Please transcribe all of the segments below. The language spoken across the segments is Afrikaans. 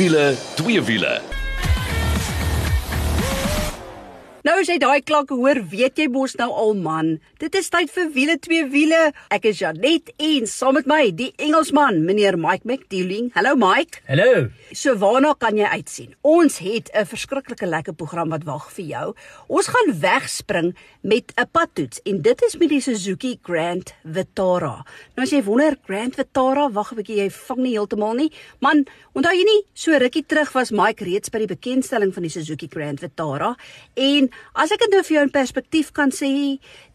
Wiele, twee wiele. Nou as jy daai klanke hoor, weet jy mos nou al man, dit is tyd vir wiele twee wiele. Ek is Janet en saam met my die Engelsman, meneer Mike McDealing. Hallo Mike. Hallo. So waarna kan jy uitsien? Ons het 'n verskriklike lekker program wat wag vir jou. Ons gaan wegspring met 'n padtoets en dit is met die Suzuki Grand Vitara. Nou as jy wonder Grand Vitara, wag 'n bietjie, jy vang nie heeltemal nie. Man, onthou jy nie, so rukkie terug was Mike reeds by die bekendstelling van die Suzuki Grand Vitara en as ek dit nou vir jou in perspektief kan sê,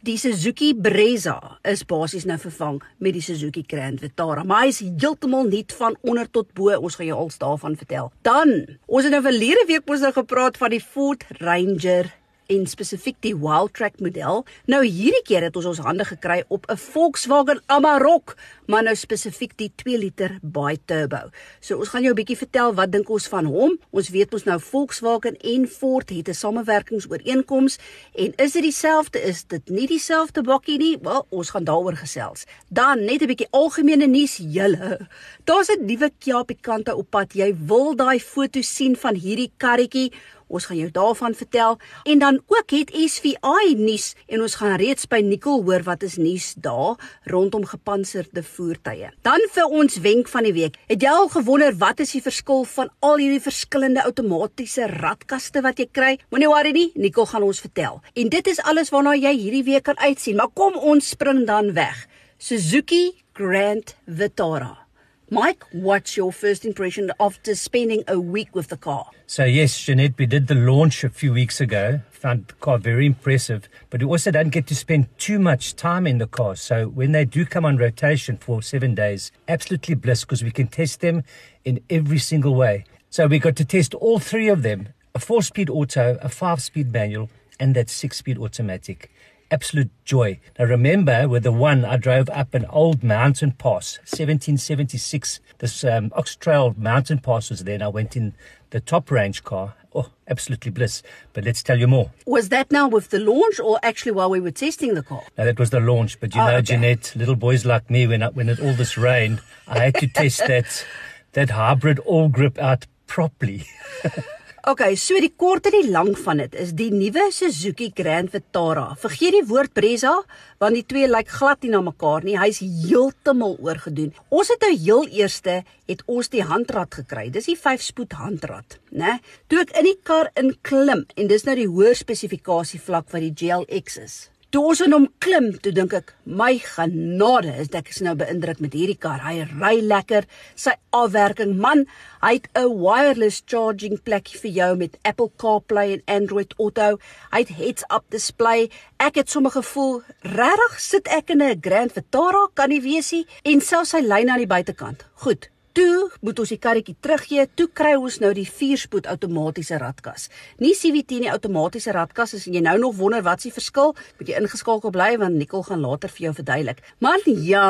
die Suzuki Brezza is basies nou vervang met die Suzuki Grand Vitara, maar hy is heeltemal nuut van onder tot bo. Ons gaan jou als daarvan vertel. Dan, ons het nou verlede week mos nou gepraat van die Ford Ranger en spesifiek die Wildtrak model. Nou hierdie keer het ons ons hande gekry op 'n Volkswagen Amarok, maar nou spesifiek die 2 liter bi-turbo. So ons gaan jou 'n bietjie vertel wat dink ons van hom. Ons weet ons nou Volkswagen en Ford het 'n samewerkingsooreenkoms en is dit dieselfde? Is dit nie dieselfde bakkie nie? Wel, ons gaan daaroor gesels. Dan net 'n bietjie algemene nuus julle. Daar's 'n nuwe Kia Picanto op pad. Jy wil daai foto sien van hierdie karretjie. Ons gaan jou daarvan vertel en dan ook het SVI nuus en ons gaan reeds by Nicole hoor wat is nuus daar rondom gepantserde voertuie. Dan vir ons wenk van die week. Het jy al gewonder wat is die verskil van al hierdie verskillende outomatiese radkaste wat jy kry? Moenie worry nie, Nicole gaan ons vertel. En dit is alles waarna jy hierdie week kan uitsien, maar kom ons spring dan weg. Suzuki Grand Vitara. Mike, what's your first impression after spending a week with the car? So, yes, Jeanette, we did the launch a few weeks ago. Found the car very impressive, but we also don't get to spend too much time in the car. So, when they do come on rotation for seven days, absolutely bliss because we can test them in every single way. So, we got to test all three of them a four speed auto, a five speed manual, and that six speed automatic absolute joy. Now remember, with the one I drove up an old mountain pass, 1776. This um, Ox Trail mountain pass was there, and I went in the top range car. Oh, absolutely bliss. But let's tell you more. Was that now with the launch, or actually while we were testing the car? Now that was the launch, but you Oh, know, okay. Jeanette, little boys like me, when I, when it all this rain, I had to test that that hybrid all grip out properly. Okay, so die kort en die lank van dit is die nuwe Suzuki Grand Vitara. Vergeet die woord Brezza want die twee lyk glad nie na mekaar nie. Hy's heeltemal oorgedoen. Ons het nou heel eerste het ons die handrad gekry. Dis die 5-spoed handrad, né? Toe ek in die kar inklim en dis nou die hoë spesifikasie vlak wat die GLX is. Toe ons in hom klim, toe dink ek, my genade, is ek is nou beïndruk met hierdie kar. Hy ry lekker, sy afwerking, man, hy het 'n wireless charging plekkie vir jou met Apple CarPlay en Android Auto. Hy het heads-up display. Ek het sommer gevoel, regtig sit ek in 'n Grand Vitara, kan nie wees nie, en selfs sy lyn aan die buitekant. Goed. Toe moet ons die karretjie teruggee. Toe kry ons nou die 4-spoed outomatiese radkas. Nie CVT nie, outomatiese radkas. As jy nou nog wonder wat se verskil, moet jy ingeskakel bly want Nicole gaan later vir jou verduidelik. Maar ja,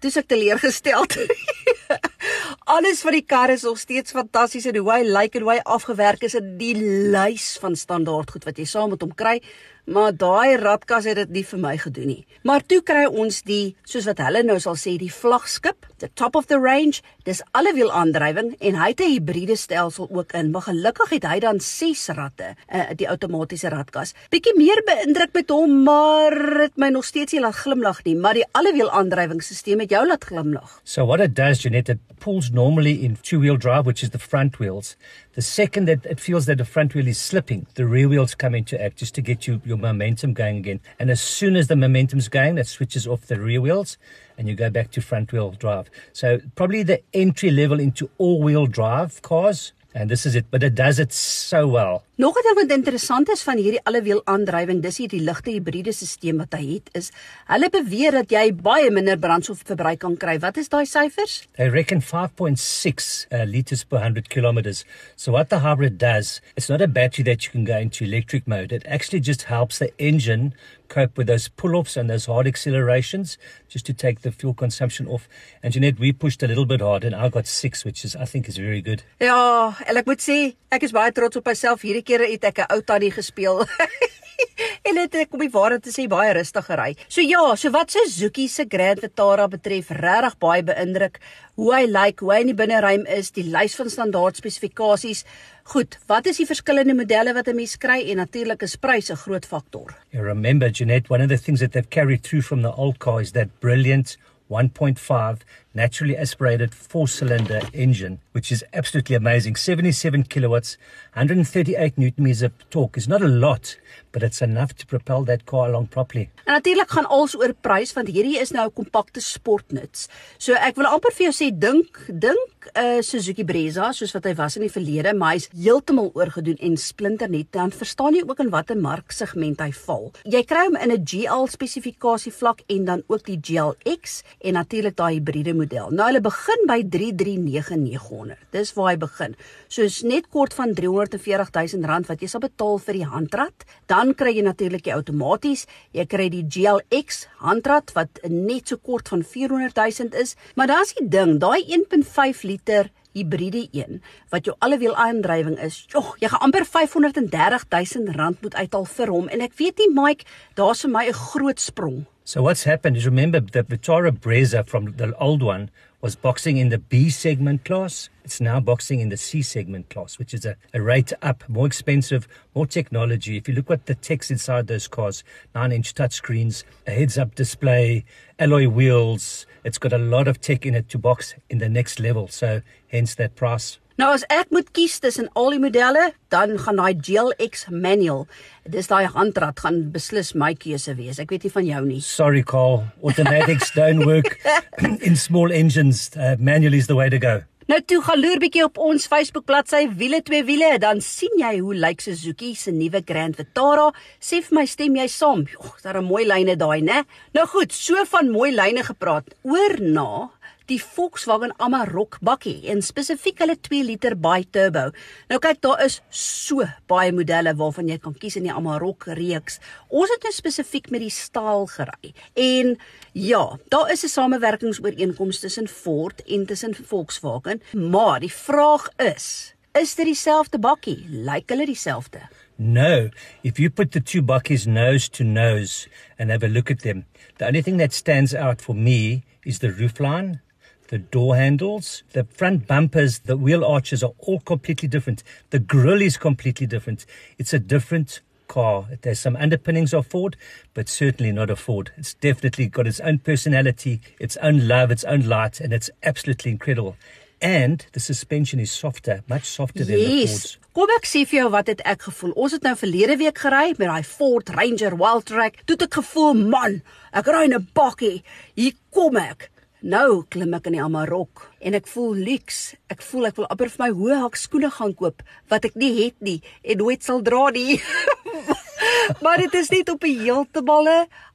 dis ek teleurgesteld. Alles van die kar is nog steeds fantasties en hoe hy lyk en hoe hy afgewerk is en die lys van standaard goed wat jy saam met hom kry. Maar daai radkas het dit nie vir my gedoen nie. Maar toe kry ons die soos wat hulle nou sal sê die vlaggenskap, the top of the range. Dis allewiel aandrywing en hy het 'n hibriede stelsel ook in. Maar gelukkig het hy dan 6 ratte, uh, die outomatiese radkas. Bietjie meer beïndruk met hom, maar dit my nog steeds nie laat glimlag nie, maar die allewiel aandrywingsstelsel het jou laat glimlag. So what it does, Jeanette, it pulls normally in two-wheel drive, which is the front wheels. The second that it feels that the front wheel is slipping, the rear wheels come into act just to get you your momentum going again. And as soon as the momentum's going, that switches off the rear wheels and you go back to front wheel drive. So probably the entry level into all-wheel drive cars. And this is it, but it does it so well. Nog 'n ding wat interessant is van hierdie allewiel aandrywing, dis hierdie ligte hibriede stelsel wat hy het, is hulle beweer dat jy baie minder brandstofverbruik kan kry. Wat is daai syfers? They reckon 5.6 uh, liters per 100 kilometers. So, what the hybrid does, it's not a battery that you can go into electric mode. It actually just helps the engine cope with those pull offs and those hard accelerations just to take the fuel consumption off. And Jeanette, we pushed a little bit hard and I got six, which is, I think, is very good. Ja, en ek moet sê, ek is baie trots op myself. Hierdie keer het ek 'n ou tannie gespeel. en dit ek op die waarheid te sê baie rustig gery. So ja, so wat Suzuki se Grand Vitara betref, regtig baie beïndruk hoe hy lyk, like, hoe hy in die binneruim is, die lys van standaard spesifikasies. Goed, wat is die verskillende modelle wat 'n mens kry en natuurlik is prys 'n groot faktor. You remember Jeanette, one of the things that they've carried through from the old car is that brilliant 1.5 naturally aspirated four cylinder engine, which is absolutely amazing. 77 kilowatts, 138 newton meters of torque is not a lot, but it's enough to propel that car along properly. En natuurlik gaan alles oor prys want hierdie is nou 'n kompakte sportnuts. So ek wil amper vir jou sê dink dink 'n uh, Suzuki Brezza soos wat hy was in die verlede, maar hy's heeltemal oorgedoen en splinternuut. Dan verstaan jy ook in watter marksegment hy val. Jy kry hom in 'n GL spesifikasie vlak en dan ook die GLX en natuurlik daai hibriede model. Nou hulle begin by 339900. Dis waar hy begin. So is net kort van 340 000 rand wat jy sal betaal vir die handrat. Dan kry jy natuurlik die outomaties. Jy kry die GLX handrat wat net so kort van 400 000 is. Maar daar's die ding, daai 1.5 liter hibriede een wat jou allewiel aandrywing is. Jogg, jy gaan amper 530 000 rand moet uithaal vir hom en ek weet nie Mike, daar's vir my 'n groot sprong. So what's happened is remember that Vitara Brezza from the old one was boxing in the B segment class. It's now boxing in the C segment class, which is a, a rate up, more expensive, more technology. If you look at the text inside those cars, nine inch touchscreens, a heads up display, alloy wheels, it's got a lot of tech in it to box in the next level. So hence that price. Nou as ek moet kies tussen al die modelle, dan gaan daai GLX manual, dis daai handrat gaan beslis my keuse wees. Ek weet nie van jou nie. Sorry Carl, automatics don't work in small engines. Uh, manual is the way to go. Nou toe gaan loer bietjie op ons Facebook bladsy wiele twee wiele, dan sien jy hoe lyk Suzuki se nuwe Grand Vitara. Sê vir my stem jy saam? Jogg, daar 'n mooi lyne daai, né? Nou goed, so van mooi lyne gepraat. Oor na die Volkswagen Amarok bakkie en spesifiek hulle 2 liter bi-turbo. Nou kyk, daar is so baie modelle waarvan jy kan kies in die Amarok reeks. Ons het nou spesifiek met die staal gery. En ja, daar is 'n samewerkingsooreenkoms tussen Ford en tussen Volkswagen, maar die vraag is, is dit dieselfde bakkie? Lyk hulle dieselfde? No, if you put the two buckies nose to nose and have a look at them, the only thing that stands out for me is the roofline the door handles, the front bumpers, the wheel arches are all completely different. The grille is completely different. It's a different car. There's some underpinnings of Ford, but certainly not a Ford. It's definitely got its own personality, its own love, its own light, and it's absolutely incredible. And the suspension is softer, much softer than yes. the Fords. Kom ek sê vir jou wat het ek gevoel? Ons het nou verlede week gery met daai Ford Ranger Wildtrak. Toe het ek gevoel, man, ek ry in 'n bakkie. Hier kom ek. Nou klim ek in die Amarok en ek voel luks. Ek voel ek wil amper vir my hoë hak skoene gaan koop wat ek nie het nie en nooit sal dra nie. maar dit is net op 'n heeltemal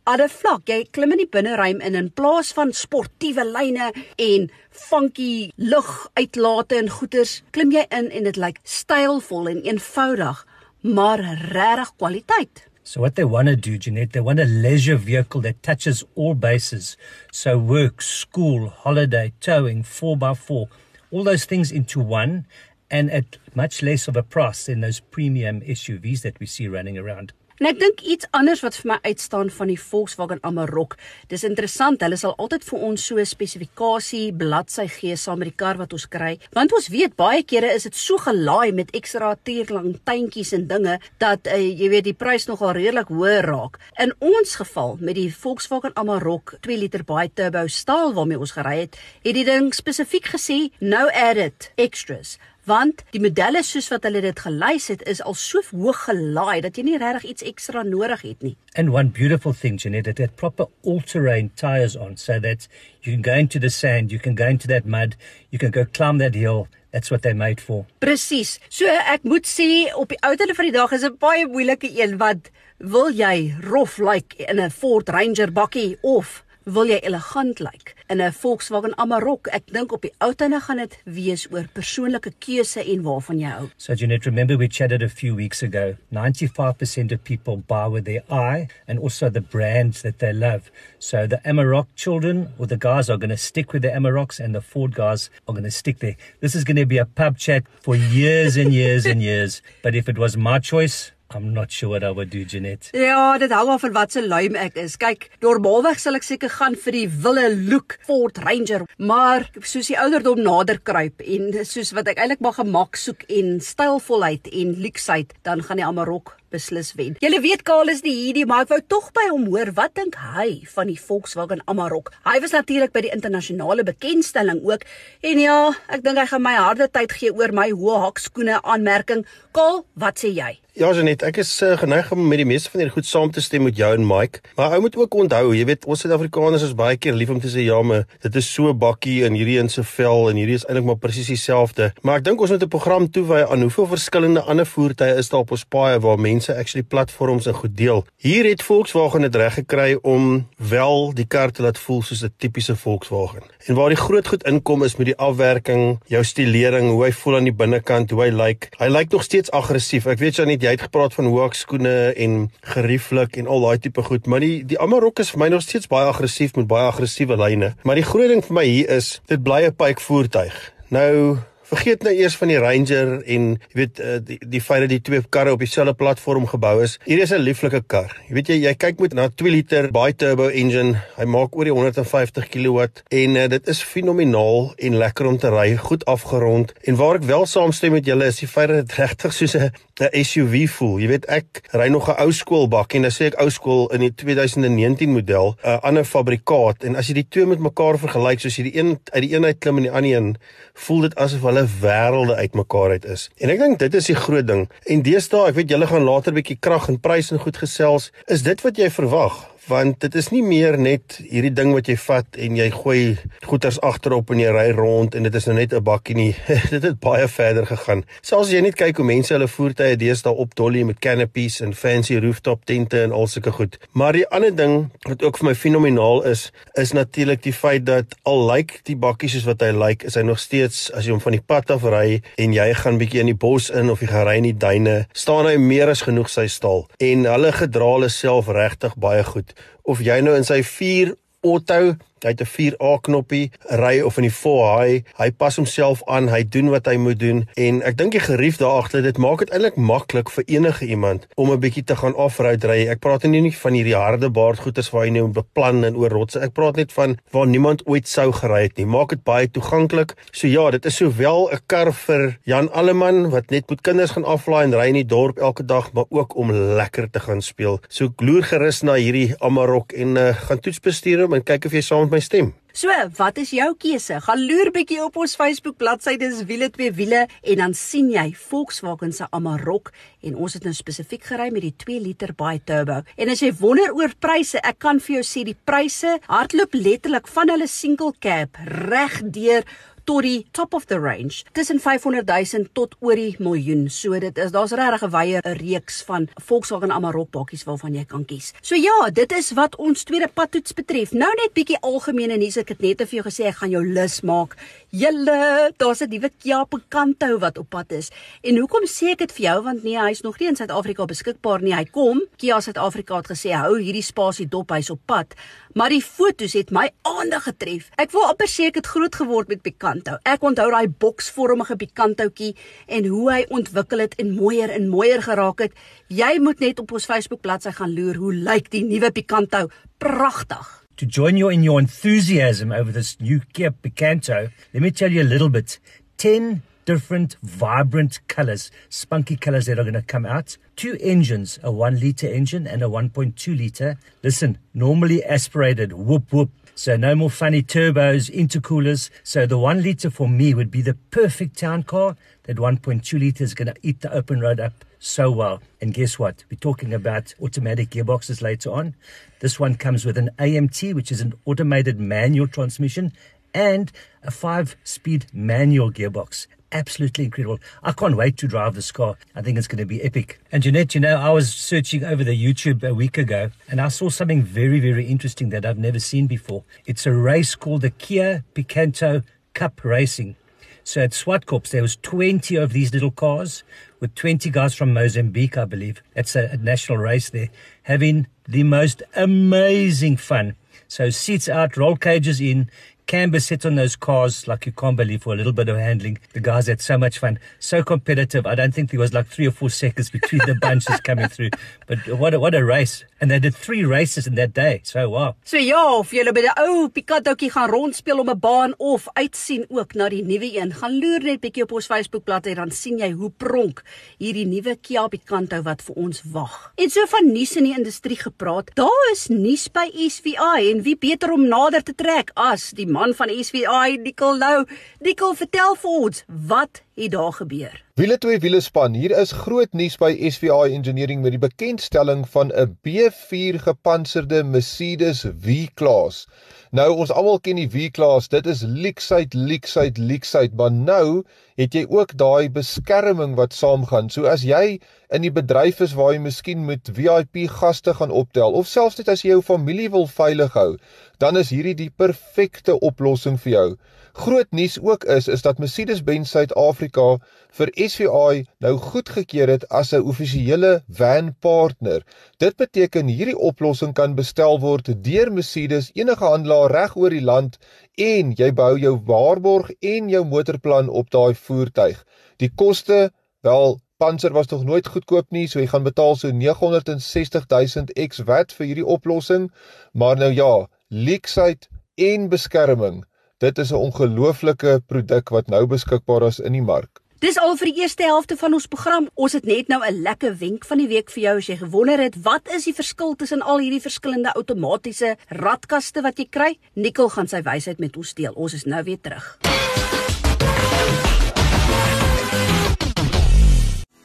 ander vlak. Jy klim in die binneruim in in plaas van sportiewe lyne en funky lug uitlate en goeters, klim jy in en dit lyk stylvol en eenvoudig, maar regtig kwaliteit. So what they want to do, Jeanette, they want a leisure vehicle that touches all bases. So work, school, holiday, towing, 4x4, all those things into one and at much less of a price than those premium SUVs that we see running around. En ek dink iets anders wat vir my uitstaan van die Volkswagen Amarok. Dis interessant, hulle sal altyd vir ons so 'n spesifikasie bladsy gee saam met die kar wat ons kry, want ons weet baie kere is dit so gelaai met ekstra teerlang tuintjies en dinge dat uh, jy weet die prys nogal redelik hoër raak. In ons geval met die Volkswagen Amarok 2 liter bi-turbo staal waarmee ons gery het, het die ding spesifiek gesê no added extras want die modelle soos wat hulle dit gelys het is al so hoog gelaai dat jy nie regtig iets ekstra nodig het nie. And one beautiful thing Jeanette, it had proper all-terrain tires on so that you can go into the sand, you can go into that mud, you can go climb that hill. That's what they made for. Presies. So ek moet sê op die ouete van die dag is 'n baie moeilike een wat wil jy rof lyk like in 'n Ford Ranger bakkie of wil jy elegant lyk in 'n Volkswagen Amarok. Ek dink op die ou tye gaan dit wees oor persoonlike keuse en waarvan jy hou. So Jeanette, remember we chatted a few weeks ago. 95% of people buy with their eye and also the brands that they love. So the Amarok children or the guys are going to stick with the Amaroks and the Ford guys are going to stick there. This is going to be a pub chat for years and years and years. But if it was my choice, I'm not sure what I would do, Jeanette. Ja, dit hang af van wat se luim ek is. Kyk, normaalweg sal ek seker gaan vir die wille look Ford Ranger, maar soos die ouderdom nader kruip en soos wat ek eintlik maar gemak soek en stylvolheid en luksheid, dan gaan die Amarok beslis wen. Julle weet Karl is nie hierdie, maar ek wou tog by hom hoor wat dink hy van die Volkswagen Amarok. Hy was natuurlik by die internasionale bekendstelling ook en ja, ek dink hy gaan my harde tyd gee oor my hoë hakskoene aanmerking. Karl, wat sê jy? Ja, Janet, ek is uh, geneig om met die meeste van hierdie goed saam te stem met jou en Mike. Maar ou moet ook onthou, jy weet, ons Suid-Afrikaners is baie keer lief om te sê ja, maar dit is so bakkie en hierdie in se vel en hierdie is eintlik maar presies dieselfde. Maar ek dink ons moet 'n program toewy aan hoeveel verskillende ander voertuie is daar op ons paaie waar mense actually platforms en goed deel. Hier het Volkswagen dit reg gekry om wel die kar te laat voel soos 'n tipiese Volkswagen. En waar die groot goed inkom is met die afwerking, jou stilering, hoe hy voel aan die binnekant, hoe hy lyk. Like. Hy lyk like nog steeds aggressief. Ek weet Janet, jy het gepraat van hoekskoene en gerieflik en al daai tipe goed, maar die die Amarok is vir my nog steeds baie aggressief met baie aggressiewe lyne. Maar die groot ding vir my hier is, dit bly 'n pype voertuig. Nou Vergeet nou eers van die Ranger en jy weet uh, die die feit dat die twee karre op dieselfde platform gebou is. Hier is 'n lieflike kar. Jy weet jy jy kyk met na 2 liter baie turbo engine. Hy maak oor die 150 kW en uh, dit is fenomenaal en lekker om te ry, goed afgerond. En waar ek wel saamstem met julle is die feit dat dit regtig soos 'n 'n SUV voel. Jy weet ek ry nog 'n ou skool bak en dan sê ek ou skool in die 2019 model, 'n uh, ander fabrikaat en as jy die twee met mekaar vergelyk soos jy die een uit die een uit klim en die ander een, voel dit asof hulle hulle wêrelde uitmekaar uit is. En ek dink dit is die groot ding. En deesdae, ek weet julle gaan later 'n bietjie krag en pryse en goed gesels, is dit wat jy verwag? Want dit is nie meer net hierdie ding wat jy vat en jy gooi goeders agterop en jy ry rond en dit is nou net 'n bakkie nie. dit het baie verder gegaan. Selfs as jy net kyk hoe mense hulle voertuie deesdae opdolly met canopies en fancy rooftop tente en al sulke goed. Maar die ander ding wat ook vir my fenomenaal is, is natuurlik die feit dat al lyk like die bakkie soos wat hy lyk, like, is hy nog steeds as jy hom van die pad af ry en jy gaan bietjie in die bos in of jy gaan ry in die duine, staan hy meer as genoeg sy stal en hulle gedra hulle self regtig baie goed of jy nou in sy 4 auto Hy het 'n 4A knoppie, ry of in die 4i. Hy pas homself aan, hy doen wat hy moet doen en ek dink die gerief daar agter dit maak dit eintlik maklik vir enige iemand om 'n bietjie te gaan off-road ry. Ek praat nie nie van hierdie harde baardgoeters waar jy nou beplan en oor rotse. Ek praat net van waar niemand ooit sou gery het nie. Maak dit baie toeganklik. So ja, dit is sowel 'n kar vir Jan Alleman wat net moet kinders gaan aflaai en ry in die dorp elke dag, maar ook om lekker te gaan speel. So gloer gerus na hierdie Amarok en uh, gaan toets bestuur hom en kyk of jy saam met my stem. So, wat is jou keuse? Gaan loer bietjie op ons Facebook bladsy, dis wiele twee wiele en dan sien jy Volkswagen se Amarok en ons het nou spesifiek gery met die 2 liter baie turbo. En as jy wonder oor pryse, ek kan vir jou sê die pryse hardloop letterlik van hulle single cab reg deur tot die top of the range tussen 500 000 tot oor die miljoen. So dit is daar's regtig 'n wye reeks van Volkswagen Amarok bakkies waarvan jy kan kies. So ja, dit is wat ons tweede padtoets betref. Nou net bietjie algemene nuus. Ek het net vir jou gesê ek gaan jou lus maak. Julle, daar's 'n nuwe Kia Picanto wat op pad is. En hoekom sê ek dit vir jou? Want nee, hy's nog nie in Suid-Afrika beskikbaar nie. Hy kom. Kia Suid-Afrika het gesê hou hierdie spasie dop, hy's op pad. Maar die fotos het my aandag getref. Ek wou amper sê ek het groot geword met Picanto. Picanto. Ek onthou daai boksvormige Picantootjie en hoe hy ontwikkel het en mooier en mooier geraak het. Jy moet net op ons Facebook bladsy gaan loer hoe lyk die nuwe Picanto. Pragtig. To join you in your enthusiasm over this new Kia Picanto, let me tell you a little bit. 10 different vibrant colors, spunky colors that are going to come out. Two engines, a 1 liter engine and a 1.2 liter. Listen, normally aspirated, whoop whoop So no more funny turbos, intercoolers. So the one litre for me would be the perfect town car. That 1.2 litre is going to eat the open road up so well. And guess what? We're talking about automatic gearboxes later on. This one comes with an AMT, which is an automated manual transmission, and a five speed manual gearbox absolutely incredible. I can't wait to drive this car. I think it's going to be epic. And Jeanette, you know, I was searching over the YouTube a week ago and I saw something very, very interesting that I've never seen before. It's a race called the Kia Picanto Cup Racing. So at Swartkorps, there was 20 of these little cars with 20 guys from Mozambique, I believe. It's a, a national race there, having the most amazing fun. So seats out, roll cages in, camber sit on those cars like you can't believe for a little bit of handling. The guys had so much fun, so competitive. I don't think there was like three or four seconds between the bunches coming through. But what a, what a race! And they did three races in that day. So wow. So ja, of jy by die ou pikatoukie gaan rondspeel om 'n baan of uitsien ook na die nuwe een, gaan loer net bietjie op ons Facebookblad en dan sien jy hoe pronk hierdie nuwe Kia Picanto wat vir ons wag. En so van nuus in die industrie gepraat. Daar is nuus by SVI en wie beter om nader te trek as die man van SVI, Nicole Nou. Nicole, vertel vir ons, wat het daar gebeur? Wiele twee wiele span. Hier is groot nuus by SVI Engineering met die bekendstelling van 'n B4 gepantserde Mercedes V-klas. Nou ons almal ken die V-klas. Dit is leksheid, leksheid, leksheid, maar nou het jy ook daai beskerming wat saamgaan. So as jy in die bedryf is waar jy miskien met VIP gaste gaan optel of selfs net as jy jou familie wil veilig hou, dan is hierdie die perfekte oplossing vir jou. Groot nuus ook is is dat Mercedes-Benz Suid-Afrika vir SVI nou goedgekeur het as 'n offisiële van partner. Dit beteken hierdie oplossing kan bestel word deur Mercedes enige handelaar reg oor die land en jy bou jou waarborg en jou motorplan op daai voertuig. Die koste, wel Panzer was tog nooit goedkoop nie, so jy gaan betaal so 960 000 ex wat vir hierdie oplossing. Maar nou ja, leksheid en beskerming Dit is 'n ongelooflike produk wat nou beskikbaar is in die mark. Dis al vir die eerste helfte van ons program. Ons het net nou 'n lekker wenk van die week vir jou as jy gewonder het wat is die verskil tussen al hierdie verskillende outomatiese radkaste wat jy kry? Nicole gaan sy wysheid met ons deel. Ons is nou weer terug.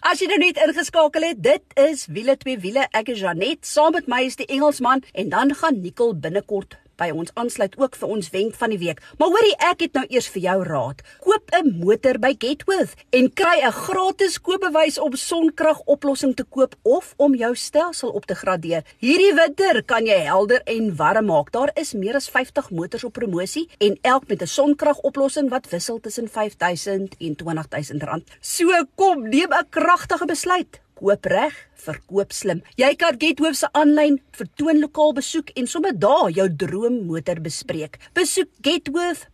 As jy nou net ingeskakel het, dit is wiele twee wiele. Ek is Janet, saam met my is die Engelsman en dan gaan Nicole binnekort by ons aansluit ook vir ons wenk van die week. Maar hoorie, ek het nou eers vir jou raad. Koop 'n motor by Getworth en kry 'n gratis koopbewys om sonkragoplossing te koop of om jou stelsel op te gradeer. Hierdie winter kan jy helder en warm maak. Daar is meer as 50 motors op promosie en elk met 'n sonkragoplossing wat wissel tussen 5000 en 20000 rand. So kom, neem 'n kragtige besluit koop reg, verkoop slim. Jy kan Gethoof se aanlyn vertoonlokaal besoek en sommer daar jou droommotor bespreek. Besoek gethoof.co.za.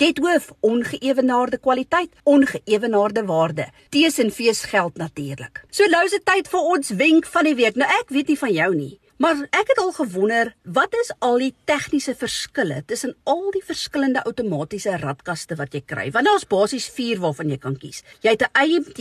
Gethoof, ongeëwenaarde kwaliteit, ongeëwenaarde waarde. Teesenfees geld natuurlik. So nou is dit tyd vir ons wenk van die week. Nou ek weet nie van jou nie, Maar ek het al gewonder, wat is al die tegniese verskille tussen al die verskillende outomatiese radkaste wat jy kry? Want daar's basies 4 waarvan jy kan kies. Jy het 'n IMT,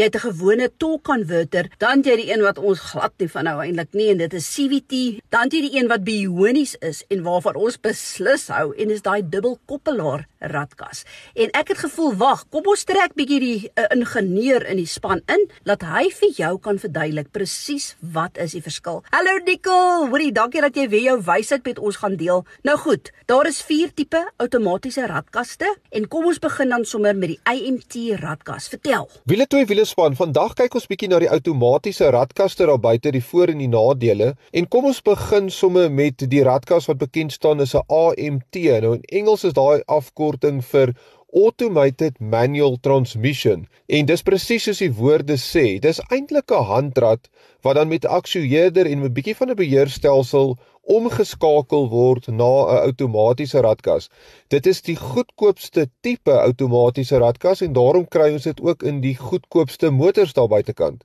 jy het 'n gewone torque converter, dan jy die een wat ons glad nie van nou eintlik nie en dit is CVT, dan jy die een wat bionies is en waarvan ons beslis hou en is daai dubbelkoppelaar radkas. En ek het gevoel, wag, kom ons trek bietjie die uh, ingenieur in die span in, laat hy vir jou kan verduidelik presies wat is die verskil. Hallo Nicole, hoorie, dankie dat jy weer jou wysheid met ons gaan deel. Nou goed, daar is 4 tipe outomatiese radkaste en kom ons begin dan sommer met die AMT radkas. Vertel. Wiele twee wiele span. Vandag kyk ons bietjie na die outomatiese radkaste daar buite, die voor en die nadele. En kom ons begin sommer met die radkas wat bekend staan as 'n AMT. Nou in Engels is daai afkorting vir automated manual transmission en dis presies soos die woorde sê dis eintlik 'n handrad wat dan met 'n aksueerder en 'n bietjie van 'n beheerstelsel omgeskakel word na 'n outomatiese radkas. Dit is die goedkoopste tipe outomatiese radkas en daarom kry ons dit ook in die goedkoopste motors daar buitekant.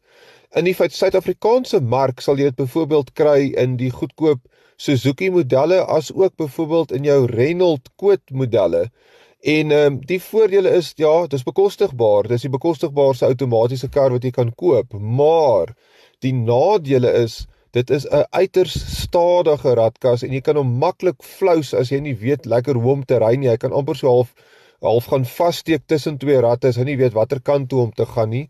In die Suid-Afrikaanse mark sal jy dit byvoorbeeld kry in die goedkoop Suzuki modelle as ook byvoorbeeld in jou Renault Kwid modelle. En ehm um, die voordele is ja, dis bekostigbaar. Dis die bekostigbaarste outomatiese kar wat jy kan koop, maar die nadele is dit is 'n uiters stadige radkas en jy kan hom maklik flous as jy nie weet lekker hoe om te ry nie. Jy kan amper so half half gaan vassteek tussen twee ratte as jy nie weet watter kant toe om te gaan nie.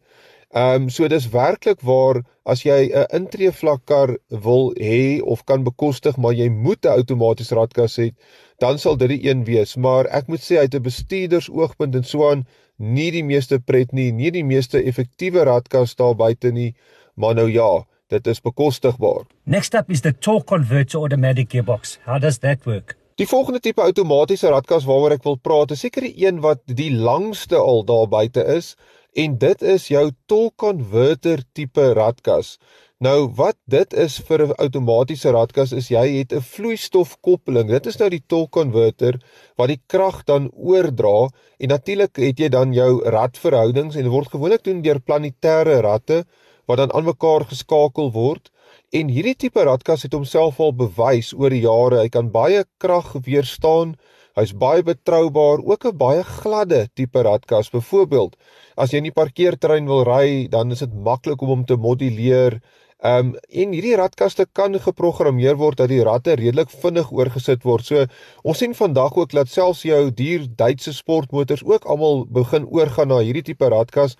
Ehm um, so dis werklik waar as jy 'n intree vlakkar wil hê of kan bekostig, maar jy moet 'n outomatiese radkas hê, dan sal dit die een wees. Maar ek moet sê uit 'n bestuurdersoogpunt en so aan nie die meeste pret nie, nie die meeste effektiewe radkas daar buite nie, maar nou ja, dit is bekostigbaar. Next up is the torque converter automatic gearbox. How does that work? Die volgende tipe outomatiese radkas waaroor ek wil praat, is seker die een wat die langste al daar buite is en dit is jou torque converter tipe radkas. Nou wat dit is vir 'n outomatiese radkas is jy het 'n vloeistofkoppeling. Dit is nou die torque converter wat die krag dan oordra en natuurlik het jy dan jou radverhoudings en dit word gewoonlik doen deur planetêre ratte wat dan aan mekaar geskakel word. En hierdie tipe radkas het homself al bewys oor die jare. Hy kan baie krag weerstaan. Hy's baie betroubaar, ook 'n baie gladde tipe radkas. Byvoorbeeld, as jy in die parkeerterrein wil ry, dan is dit maklik om hom te moduleer. Ehm um, en hierdie radkaste kan geprogrammeer word dat die ratte redelik vinnig oorgesit word. So ons sien vandag ook dat selfs jou duur Duitse sportmotors ook almal begin oorgaan na hierdie tipe radkas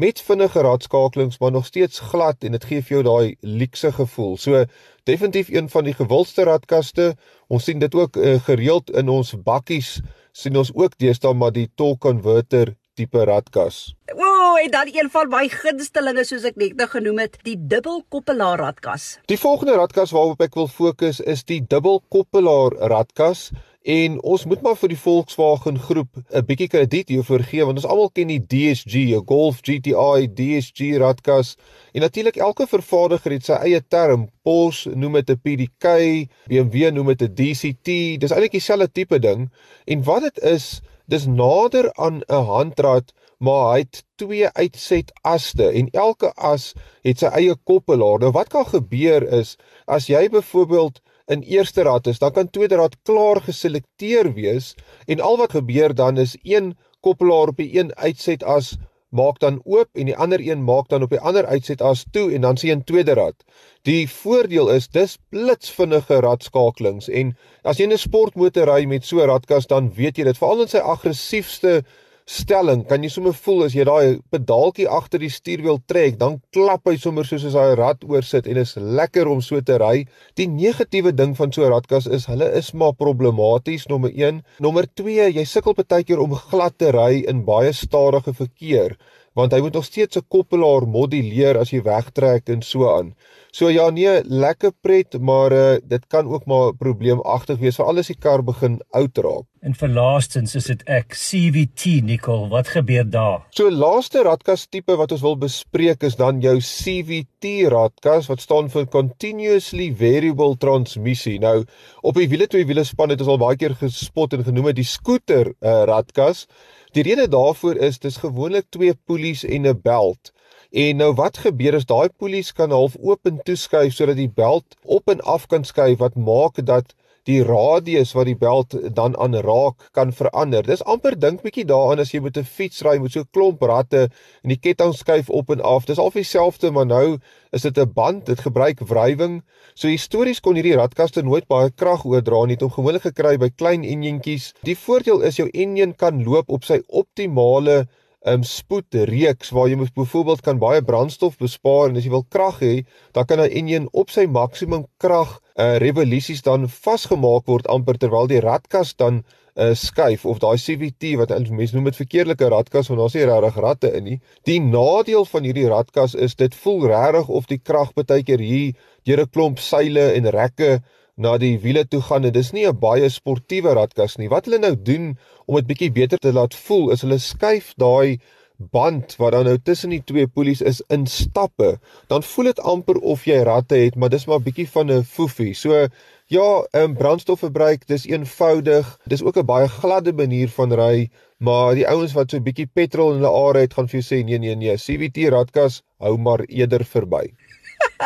met vinnige radskakelings maar nog steeds glad en dit gee vir jou daai luukse gevoel. So definitief een van die gewildste radkaste. Ons sien dit ook uh, gereeld in ons bakkies sien ons ook deesdae maar die torque converter tipe radkas. Woew, en dan een van my gunstelinge soos ek net nou genoem het, die dubbelkoppelaar radkas. Die volgende radkas waarop ek wil fokus is die dubbelkoppelaar radkas. En ons moet maar vir die Volkswagen groep 'n bietjie krediet hiervoor gee want ons almal ken die DSG, 'n Golf GTI DSG radkas. En natuurlik elke vervaardiger het sy eie term. Porsche noem dit 'n PDK, BMW noem dit 'n DCT. Dis eintlik dieselfde tipe ding. En wat dit is, dis nader aan 'n handrat, maar hy het twee uitsetaste en elke as het sy eie koppelaar. Nou wat kan gebeur is as jy byvoorbeeld in eerste rad is, dan kan tweede rad klaar geselekteer wees en al wat gebeur dan is een koppelaar op die een uitsetas maak dan oop en die ander een maak dan op die ander uitsetas toe en dan sien jy 'n tweede rad. Die voordeel is dis blitsvinnige radskakelings en as jy 'n sportmotor ry met so 'n radkas dan weet jy dit veral in sy aggressiefste stelling kan jy sommer voel as jy daai pedaaltjie agter die stuurwiel trek, dan klap hy sommer soos as hy rad oorsit en is lekker om so te ry. Die negatiewe ding van so 'n radkas is hulle is maar problematies nommer 1. Nommer 2, jy sukkel baie keer om glad te ry in baie stadige verkeer want hy moet nog steeds 'n koppelaar moduleer as jy wegtrek en so aan. So ja nee, lekker pret, maar uh, dit kan ook maar probleemagtig wees veral as die kar begin oud raak. En vir laastens is dit ek CVT Nicole, wat gebeur daar? So laaste radkas tipe wat ons wil bespreek is dan jou CVT radkas wat staan vir continuously variable transmissie. Nou op die wiele twee wiele span het ons al baie keer gespot en genoem die skooter uh, radkas. Die rede daarvoor is dis gewoonlik twee poelies en 'n belt. En nou wat gebeur is daai poelies kan half oop en toeskuif sodat die belt op en af kan skuif wat maak dat die radius wat die belt dan aanraak kan verander. Dis amper dink bietjie daaraan as jy met 'n fiets ry met so klomp ratte en die ketting skuif op en af. Dis al dieselfde, maar nou is dit 'n band, dit gebruik wrywing. So histories kon hierdie ratkaste nooit baie krag oordra nie, het hom gewoonlik gekry by klein enjintjies. Die voordeel is jou enjin kan loop op sy optimale um spoedreeks waar jy moet byvoorbeeld kan baie brandstof bespaar en as jy wil krag hê, dan kan 'n enjin op sy maksimum krag uh revolusies dan vasgemaak word amper terwyl die ratkas dan uh skuif of daai CVT wat mense noem dit verkeerlike ratkas want daar's nie regtig ratte in nie. Die nadeel van hierdie ratkas is dit voel regtig of die krag baie keer hier deur 'n klomp seile en rekke na die wiele toe gaan en dis nie 'n baie sportiewe radkas nie. Wat hulle nou doen om dit bietjie beter te laat voel is hulle skuif daai band wat dan nou tussen die twee polies is in stappe. Dan voel dit amper of jy ratte het, maar dis maar bietjie van 'n foefie. So ja, 'n um, brandstofverbruik, dis eenvoudig. Dis ook 'n baie gladde manier van ry, maar die ouens wat so bietjie petrol in hulle are het, gaan vir jou sê nee nee nee, CVT radkas hou maar eerder verby.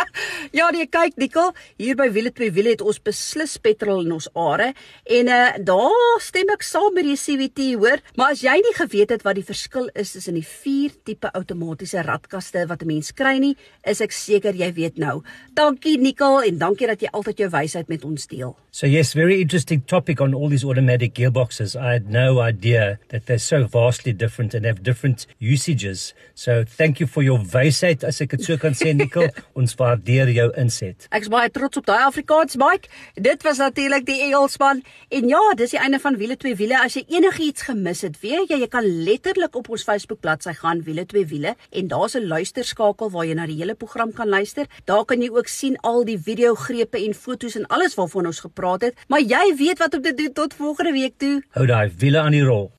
ja, nee, kyk Nikkel, hier by Wiele 2 Wiele het ons beslis petrol in ons are en uh daar stem ek saam met die CVT hoor, maar as jy nie geweet het wat die verskil is tussen die vier tipe outomatiese radkaste wat 'n mens kry nie, is ek seker jy weet nou. Dankie Nikkel en dankie dat jy altyd jou wysheid met ons deel. So yes, very interesting topic on all these automatic gearboxes. I had no idea that they're so vastly different and have different usages. So thank you for your wysheid as ek dit so kan sê Nicole. Ons waardeer jou inset. Ek's baie trots op daai Afrikaans Mike. Dit was natuurlik die Engelsman en ja, dis die einde van Wiele 2 Wiele. As jy enigiets gemis het, weet jy jy kan letterlik op ons Facebook bladsy gaan Wiele 2 Wiele en daar's 'n luisterskakel waar jy na die hele program kan luister. Daar kan jy ook sien al die videogrepe en fotos en alles waarvan ons gepraat het. Maar jy weet wat om te doen tot volgende week toe. Hou daai wiele aan die rol.